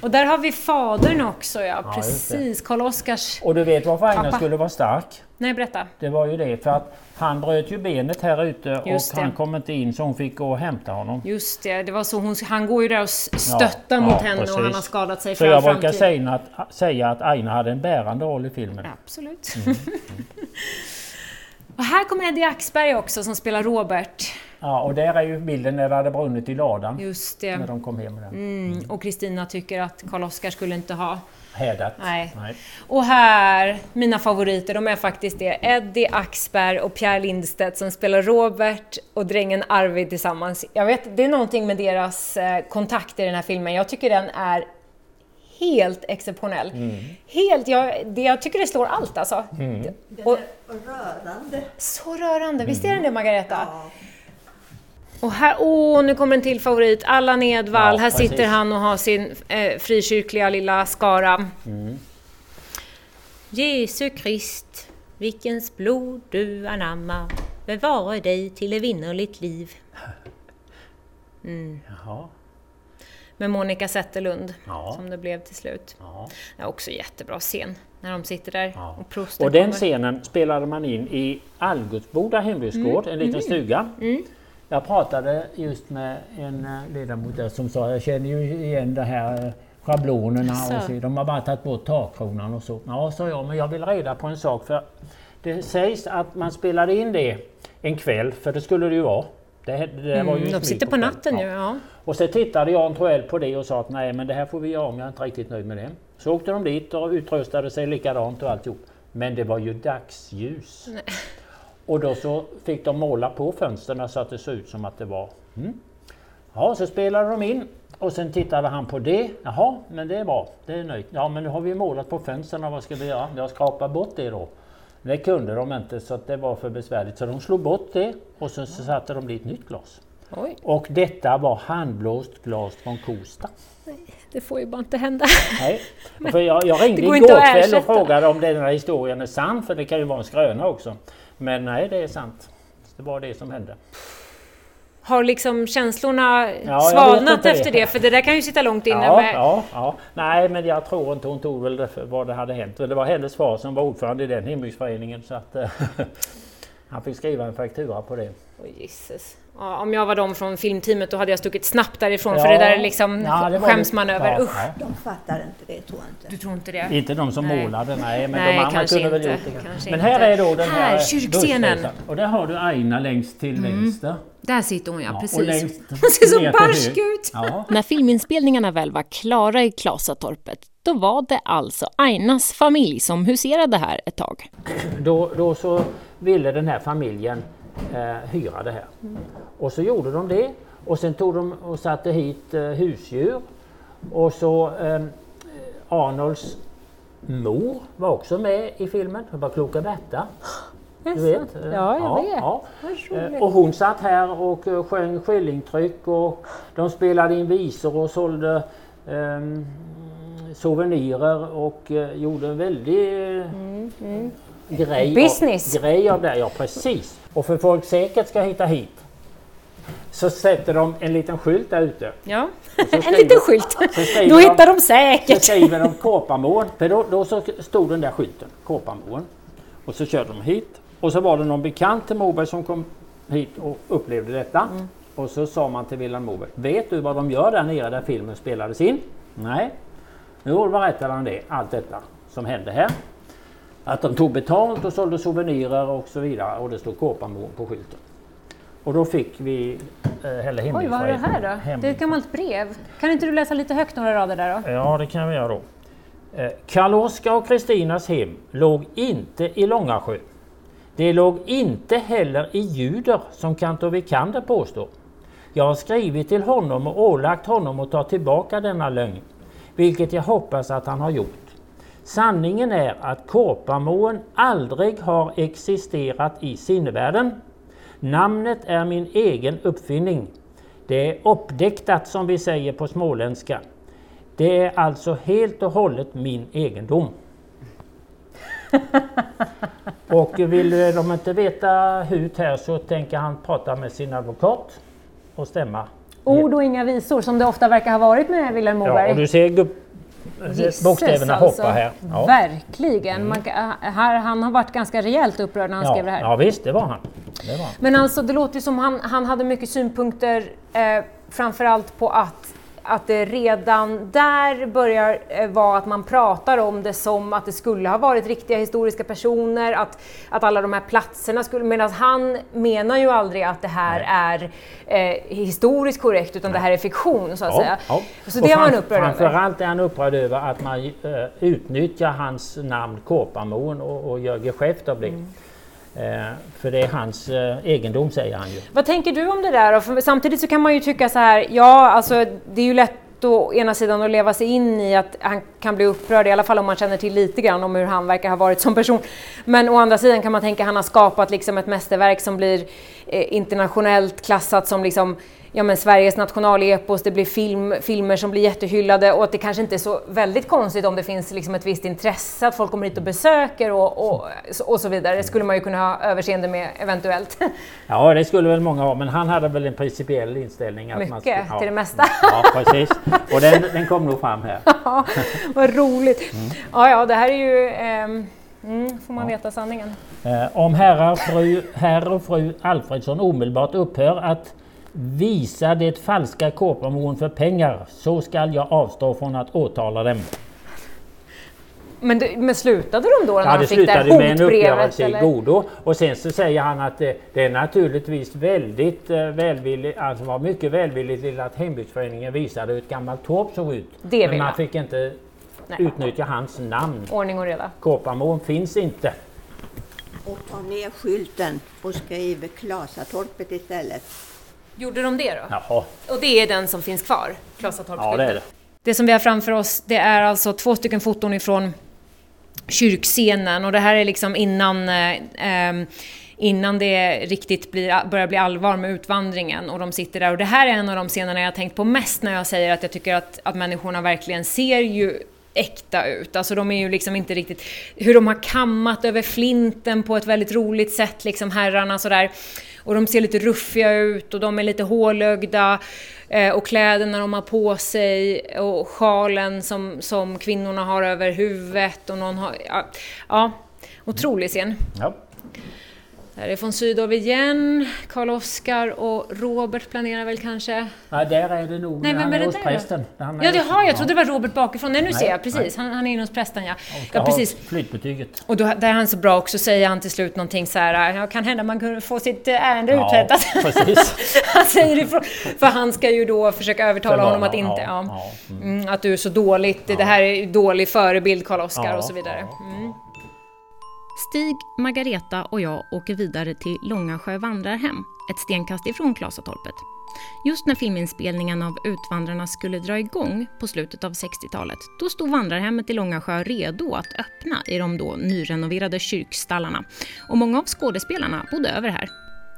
Och där har vi fadern också ja, Ja, precis. Karl-Oskars... Och du vet varför Aina Pappa. skulle vara stark? Nej, berätta. Det var ju det för att han bröt ju benet här ute Just och det. han kom inte in så hon fick gå och hämta honom. Just det, det var så hon, han går ju där och stöttar mot ja, henne och precis. han har skadat sig Så jag brukar säga att, säga att Aina hade en bärande roll i filmen. Absolut. Mm, och här kommer Eddie Axberg också som spelar Robert. Ja, och där är ju bilden när det hade brunnit i ladan. Just det. När de kom hem med den. Mm, och Kristina tycker att Karl-Oskar skulle inte ha. Hädat. Nej. Nej. Och här, mina favoriter, de är faktiskt det. Eddie Axberg och Pierre Lindstedt som spelar Robert och drängen Arvid tillsammans. Jag vet, det är någonting med deras eh, kontakt i den här filmen. Jag tycker den är helt exceptionell. Helt, jag, det, jag tycker det slår allt alltså. Den Och- är rörande. Så rörande, visst är den det Mm. Margareta? Ja. Och här, åh, nu kommer en till favorit. Allan Edwall. Ja, här precis. sitter han och har sin eh, frikyrkliga lilla skara. Mm. Jesu Krist, vilkens blod du anammar, bevare dig till evinnerligt liv. Jaha. Med Monica Zetterlund, Ja. som det blev till slut. Ja. Det är också jättebra scen, när de sitter där Ja. och prosten Och den kommer. scenen spelade man in i Algutsboda hembygdsgård, en Mm. liten stuga. Jag pratade just med en eh, ledamot där som sa jag känner ju igen det här eh, schablonerna och så, de har bara tagit bort takkronan och så. Ja, sa jag, men jag vill reda på en sak för det sägs att man spelade in det en kväll, för det skulle det ju vara. Det, det var ju Mm, de sitter på natten Ja. ju, ja. Och så tittade Jan Troell på det och sa att nej men det här får vi göra om, jag är inte riktigt nöjd med det. Så åkte de dit och utrustade sig likadant och alltihop. Men det var ju dagsljus. Och då så fick de måla på fönstren så att det såg ut som att det var... Mm. Ja, så spelade de in och sen tittade han på det. Jaha, men det är bra, det är nöjt. Ja, men nu har vi målat på fönstren, vad ska vi göra? Jag skrapar bort det då. Det kunde de inte så att det var för besvärligt så de slog bort det och så, så satte de dit nytt glas. Oj, Och detta var handblåst glas från Kosta. det får ju bara inte hända. Nej. För jag, jag ringde igår kväll och frågade om den här historien är sann, för det kan ju vara en skröna också. Men nej, det är sant. Det var det som hände. Har liksom känslorna vet svalnat efter det. det? För det där kan ju sitta långt inne. Ja, med... ja, ja. Nej, men jag tror inte hon tog väl vad det hade hänt. Det var hennes far som var ordförande i den hembygdsföreningen så att eh, han fick skriva en faktura på det. Åh, Jesus. Ja, om jag var de från filmteamet då hade jag stuckit snabbt därifrån för Ja. det där är liksom Ja, det skäms det. man över. Ja, Usch. De fattar inte det, tror jag inte. Du tror inte det? Inte de som Nej. målade, nej. Men Nej, de andra kanske kunde väl inte, gjort det. kanske Men inte. här är då den här, Här, kyrkscenen. Och där har du Aina längst till vänster. Där sitter hon ja, Ja, precis. längst Hon ser så barsk ut! Ja, När filminspelningarna väl var klara i Klasatorpet, då var det alltså Ainas familj som huserade här ett tag. då, då så ville den här familjen eh, hyra det här. Och så gjorde de det. Och sen tog de och satte hit eh, husdjur. Och så eh, Arnolds mor var också med i filmen. Det var Kloka Berta. Du vet? eh, Ja, jag vet. Ja. Och hon satt här och eh, sjöng skillingtryck och de spelade in visor och sålde ehm, souvenirer och eh, gjorde en väldig grej, Mm, Business. Av, grej av det. Ja precis. Och för folk säkert ska hitta hit så sätter de en liten skylt där ute. Ja, så en skriver- liten skylt. så skriver Då hittar de Så säkert. skriver de Kåpamån, för då, då så stod den där skylten, Kåpamån. Och så körde de hit. Och så var det någon bekant till Moberg som kom hit och upplevde detta. Och så sa man till Wilhelm Moberg, vet du vad de gör där nere där filmen spelades in? Nej. Vad berättade han det, allt detta som hände här. Att de tog betalt och sålde souvenirer och så vidare och det stod Kåpamån på skylten. Och då fick vi, eh, eller Oj, vad är det här då? Hem- Det är ett gammalt brev. Kan inte du läsa lite högt några rader där då? Ja, det kan vi göra då. Eh, Karl-Oskar och Kristinas hem låg inte i Långasjö. Det låg inte heller i Ljuder som kantor Vikander påstår. Jag har skrivit till honom och ålagt honom att ta tillbaka denna lögn, vilket jag hoppas att han har gjort. Sanningen är att Kåpamåen aldrig har existerat i sinnevärlden. Namnet är min egen uppfinning. Det är uppdäktat som vi säger på småländska. Det är alltså helt och hållet min egendom. och vill de inte veta hut här så tänker han prata med sin advokat och stämma. Ord och inga visor som det ofta verkar ha varit med Vilhelm Moberg. Ja, och du ser Gisses, bokstäverna alltså. hoppa här. Ja. Verkligen. Man, kan- här, han har varit ganska rejält upprörd när han skrev det Ja, här. ja visst, det var han. Det var han. Men alltså det låter ju som han, han hade mycket synpunkter eh, framförallt på att, att det redan där börjar eh, vara att man pratar om det som att det skulle ha varit riktiga historiska personer, att, att alla de här platserna skulle... Medan han menar ju aldrig att det här är eh, historiskt korrekt utan det här är fiktion så att säga. Så Och det var han upprörd över. Framförallt är han upprörd över att man eh, utnyttjar hans namn Kåpamån och, och gör geschäft av det. Mm. Eh, för det är hans eh, egendom säger han ju. Vad tänker du om det där? då? För samtidigt så kan man ju tycka så här, ja alltså det är ju lätt å ena sidan att leva sig in i att han kan bli upprörd, i alla fall om man känner till lite grann om hur han verkar ha varit som person. Men å andra sidan kan man tänka att han har skapat liksom ett mästerverk som blir eh, internationellt klassat som liksom Ja men Sveriges nationalepos, det blir film, filmer som blir jättehyllade och att det kanske inte är så väldigt konstigt om det finns liksom ett visst intresse, att folk kommer hit och besöker och, och, och så vidare. Det skulle man ju kunna ha överseende med eventuellt. Ja det skulle väl många ha men han hade väl en principiell inställning. Att man Mycket, skulle, ja. till det mesta. Ja precis. Och den, den kom nog fram här. Ja, vad roligt. Ja, ja, det här är ju... ehm, mm, får man veta sanningen. Eh, om herrar, fru, herr och fru Alfredsson omedelbart upphör att visa det falska Kåpamån för pengar så skall jag avstå från att åtala dem. Men, det, men slutade de då när Ja, han det fick det här slutade med en hotbrevet? uppgörelse i godo och sen så säger han att det, det är naturligtvis väldigt eh, välvilligt, alltså var mycket välvilligt till att hembygdsföreningen visade hur ett gammalt torp såg ut. Det Men vill man man. fick inte Nej. utnyttja hans namn. Ordning och reda. Kåpamån finns inte. Och ta ner skylten och skriv Klasatorpet istället. Gjorde de det då? Jaha, Och det är den som finns kvar? Klasatorpsskylten? ja det är det. Det som vi har framför oss det är alltså två stycken foton ifrån kyrkscenen och det här är liksom innan, eh, ehm, innan det riktigt blir, börjar bli allvar med utvandringen och de sitter där och det här är en av de scenerna jag har tänkt på mest när jag säger att jag tycker att, att människorna verkligen ser ju äkta ut. Alltså de är ju liksom inte riktigt... Hur de har kammat över flinten på ett väldigt roligt sätt, liksom herrarna sådär. Och de ser lite ruffiga ut och de är lite hålögda. Eh, och kläderna de har på sig och sjalen som, som kvinnorna har över huvudet. Och någon har, ja, ja, otrolig scen. Ja. Där är von Sydow igen. Karl Oskar och Robert planerar väl kanske... Ja, där är det nog. Nej, han vem är är det hos där prästen. Han är Ja, det har jag. trodde det var Robert bakifrån. Nej, nu ser Nej, jag. Precis. Han, han är inne hos prästen, ja. Ska Ja, precis. Flytbetyget. Och då, där är han så bra också, säger han till slut någonting så här, ja, kan hända man kunde få sitt eh, ärende Ja, uträttat. precis. han säger ifrån, för han ska ju då försöka övertala Förvara, honom att inte, ja, ja, ja, Mm, att du är så dåligt, det här är dålig förebild Karl Oskar Ja, och så vidare. Mm. Stig, Margareta och jag åker vidare till Långasjö vandrarhem, ett stenkast ifrån Klasatorpet. Just när filminspelningen av Utvandrarna skulle dra igång på slutet av 60-talet, då stod vandrarhemmet i Långasjö redo att öppna i de då nyrenoverade kyrkstallarna. Och många av skådespelarna bodde över här.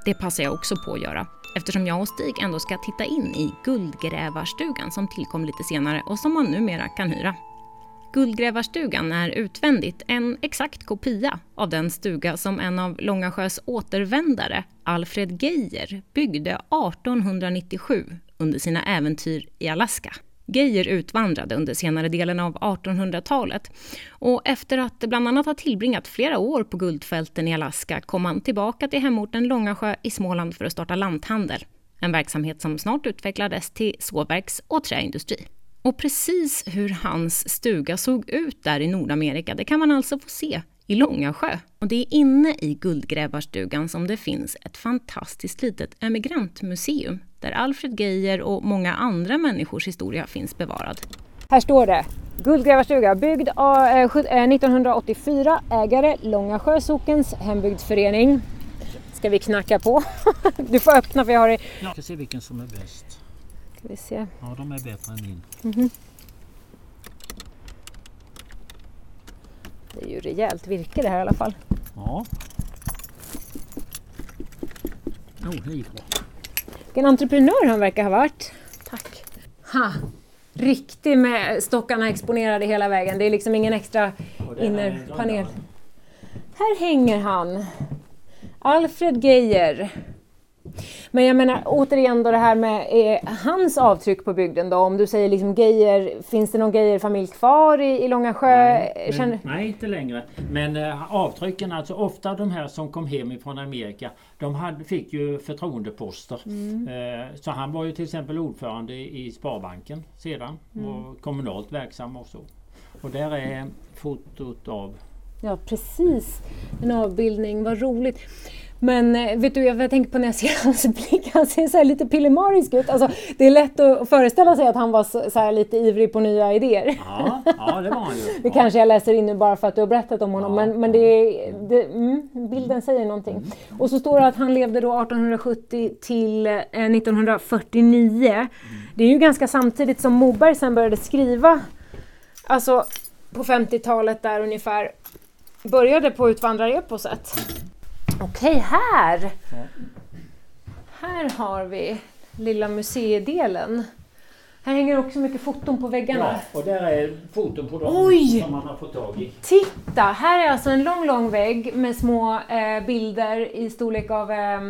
Det passar jag också på att göra, eftersom jag och Stig ändå ska titta in i Guldgrävarstugan som tillkom lite senare och som man numera kan hyra. Guldgrävarstugan är utvändigt en exakt kopia av den stuga som en av Långasjös återvändare, Alfred Geijer, byggde 1897 under sina äventyr i Alaska. Geijer utvandrade under senare delen av 1800-talet och efter att bland annat ha tillbringat flera år på guldfälten i Alaska kom han tillbaka till hemorten Långasjö i Småland för att starta lanthandel. En verksamhet som snart utvecklades till sågverks och träindustri. Och precis hur hans stuga såg ut där i Nordamerika, det kan man alltså få se i Långasjö. Och det är inne i Guldgrävarstugan som det finns ett fantastiskt litet emigrantmuseum där Alfred Geijer och många andra människors historia finns bevarad. Här står det Guldgrävarstuga, byggd av, eh, sju- eh, 1984, ägare Långasjö sockens hembygdsförening. Ska vi knacka på? Du får öppna för jag har det. Jag ska se vilken som är bäst. Ska vi se. Ja, de är bättre än min. Det är ju rejält virke det här i alla fall. Ja. Oh, det gick bra. Vilken entreprenör han verkar ha varit. Tack. Ha. Riktig med stockarna exponerade hela vägen. Det är liksom ingen extra innerpanel. Här hänger han. Alfred Geijer. Men jag menar återigen då det här med eh, hans avtryck på bygden då. Om du säger liksom Geijer, finns det någon Geijer-familj kvar i, i Långasjö? Nej, Känner... men, nej, inte längre. Men eh, avtrycken, alltså ofta de här som kom hem ifrån Amerika, de hade, fick ju förtroendeposter. Eh, så han var ju till exempel ordförande i Sparbanken sedan och kommunalt verksam och så. Och där är fotot av Ja, precis. En avbildning, vad roligt. Men eh, vet du, jag, tänker på när jag ser hans blick, han ser så lite pillemarisk ut. Alltså, det är lätt att föreställa sig att han var så, lite ivrig på nya idéer. Ja, ja det var han ju. Det Ja. kanske jag läser in nu bara för att du har berättat om honom, Ja. men, men det, det, mm, bilden säger någonting. Och så står det att han levde då 1870 till eh, 1949. Det är ju ganska samtidigt som Moberg sen började skriva, alltså på 50-talet där ungefär, började på utvandrareposet. Okej, här! Här har vi lilla museidelen. Här hänger också mycket foton på väggarna. Ja, och där är foton på dem Oj! som man har fått tag i. Titta! Här är alltså en lång, lång vägg med små eh, bilder i storlek av eh,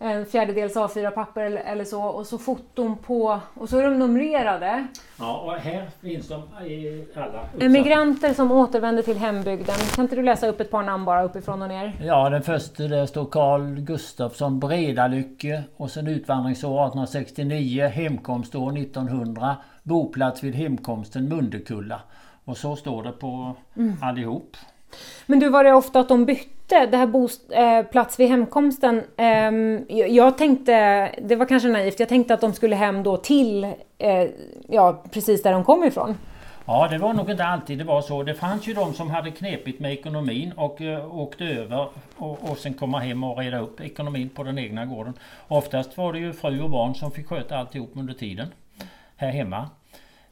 en fjärdedels A4-papper eller, eller så och så foton på och så är de numrerade. Ja, och här finns de i alla uppsatta. Emigranter som återvänder till hembygden. Kan inte du läsa upp ett par namn bara uppifrån och ner? Ja, den första där står Carl Gustafsson Bredalycke och sen utvandringsår 1869, hemkomst år 1900, boplats vid hemkomsten Mundekulla. Och så står det på allihop. Men du, var det ofta att de bytte det här bost, eh, plats vid hemkomsten? Eh, jag, jag tänkte, det var kanske naivt, jag tänkte att de skulle hem då till, eh, ja precis där de kom ifrån. Ja, det var nog inte alltid det var så. Det fanns ju de som hade knepigt med ekonomin och eh, uh, åkte över och, och sen komma hem och reda upp ekonomin på den egna gården. Oftast var det ju fru och barn som fick sköta alltihop under tiden här hemma.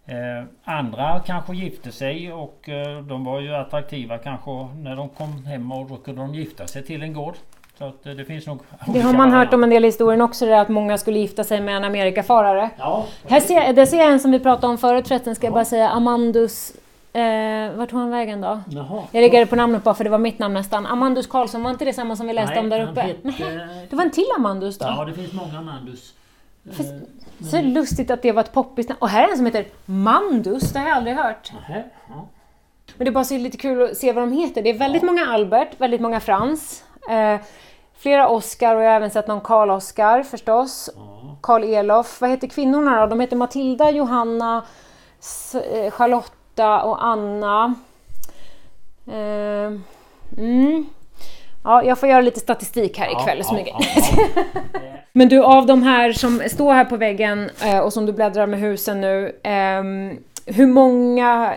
Eh, andra kanske gifte sig och eh, de var ju attraktiva kanske när de kom hem och då kunde de gifta sig till en gård. Så att, eh, det finns nog Det har man hört om en del i historien också, det att många skulle gifta sig med en Amerikafarare. Ja, Här ser, där ser jag en som vi pratade om förut förresten, ska jag bara säga, Amandus... Eh, vart tog han vägen då? Jaha. Jag reagerade på namnet bara för det var mitt namn nästan. Amandus Karlsson, var inte det samma som vi läste Nej, om där uppe? hette- Nej, det var en till Amandus då? Ja, det finns många Mandus. Fast- Så lustigt att det var ett poppis. Och här är en som heter Mandus, det har jag aldrig hört. Men det är bara så lite kul att se vad de heter. Det är väldigt många Albert, väldigt många Frans. Eh, flera Oscar och jag har även sett någon Karl-Oskar förstås. Karl Elof. Vad heter kvinnorna då? De heter Matilda, Johanna, eh, Charlotta och Anna. Eh, mm. Ja, jag får göra lite statistik här ikväll. så mycket. Men du, av de här som står här på väggen eh, och som du bläddrar med husen nu. ehm, hur många,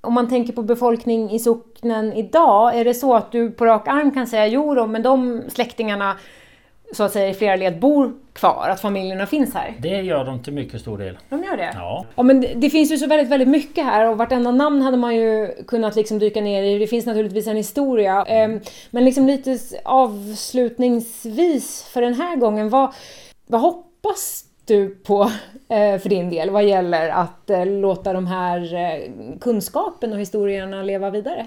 om man tänker på befolkning i socknen idag, är det så att du på rak arm kan säga jo då, men de släktingarna så att säga i flera led bor kvar, att familjerna finns här? Det gör de till mycket stor del. De gör det? Ja. Ja, men det, det finns ju så väldigt, väldigt mycket här och vartenda namn hade man ju kunnat liksom dyka ner i. Det finns naturligtvis en historia. Ehm, men liksom lite avslutningsvis för den här gången, vad, vad hoppas du på eh, för din del vad gäller att eh, låta de här eh, kunskapen och historierna leva vidare?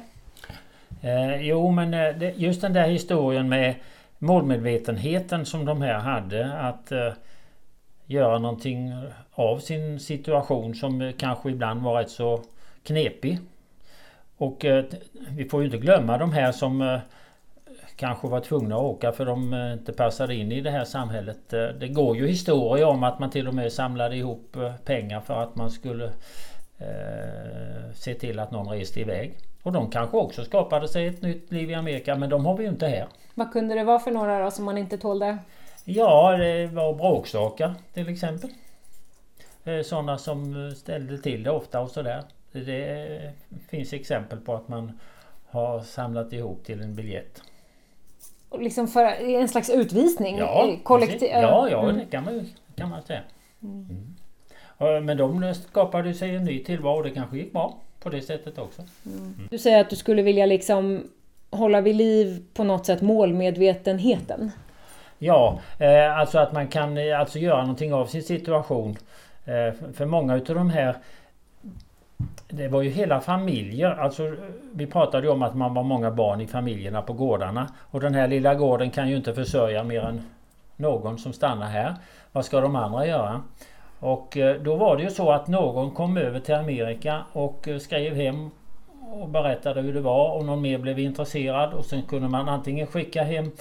Eh, jo men just den där historien med målmedvetenheten som de här hade att eh, göra någonting av sin situation som eh, kanske ibland var rätt så knepig. Och eh, vi får ju inte glömma de här som eh, kanske var tvungna att åka för de eh, inte passade in i det här samhället. Eh, Det går ju historier om att man till och med samlade ihop eh, pengar för att man skulle eh, se till att någon reste iväg. Och de kanske också skapade sig ett nytt liv i Amerika men de har vi ju inte här. Vad kunde det vara för några då som man inte tålde? Ja, det var bråkstakar till exempel. Eh, Sådana som ställde till det ofta och sådär. Det finns exempel på att man har samlat ihop till en biljett. Och Liksom för en slags utvisning? Ja, eh, kollektiv, ja, ja mm. det kan man, kan man säga. Mm. Ja, Men de skapade sig en ny tillvaro. Det kanske gick bra på det sättet också. Du säger att du skulle vilja liksom hålla vid liv på något sätt målmedvetenheten. Ja, eh, alltså att man kan eh, alltså göra någonting av sin situation. Eh, för många utav de här det var ju hela familjer. Alltså, vi pratade ju om att man var många barn i familjerna på gårdarna. Och den här lilla gården kan ju inte försörja mer än någon som stannar här. Vad ska de andra göra? Och eh, då var det ju så att någon kom över till Amerika och eh, skrev hem och berättade hur det var och någon mer blev intresserad och sen kunde man antingen skicka hem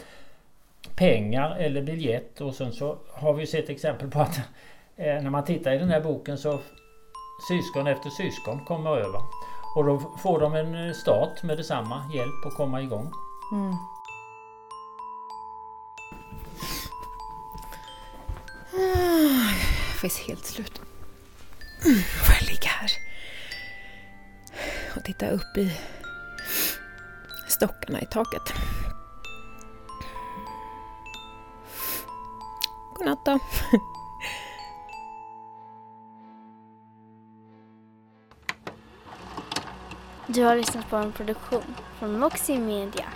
pengar eller biljett och sen så har vi sett exempel på att eh, när man tittar i den här boken så syskon efter syskon kommer över. Och då får de en start med detsamma, hjälp att komma igång. Mm. Jag är helt slut. Mm, får jag ligga här och titta upp i stockarna i taket. Godnatt då. Du har lyssnat på en produktion från Moxie Media.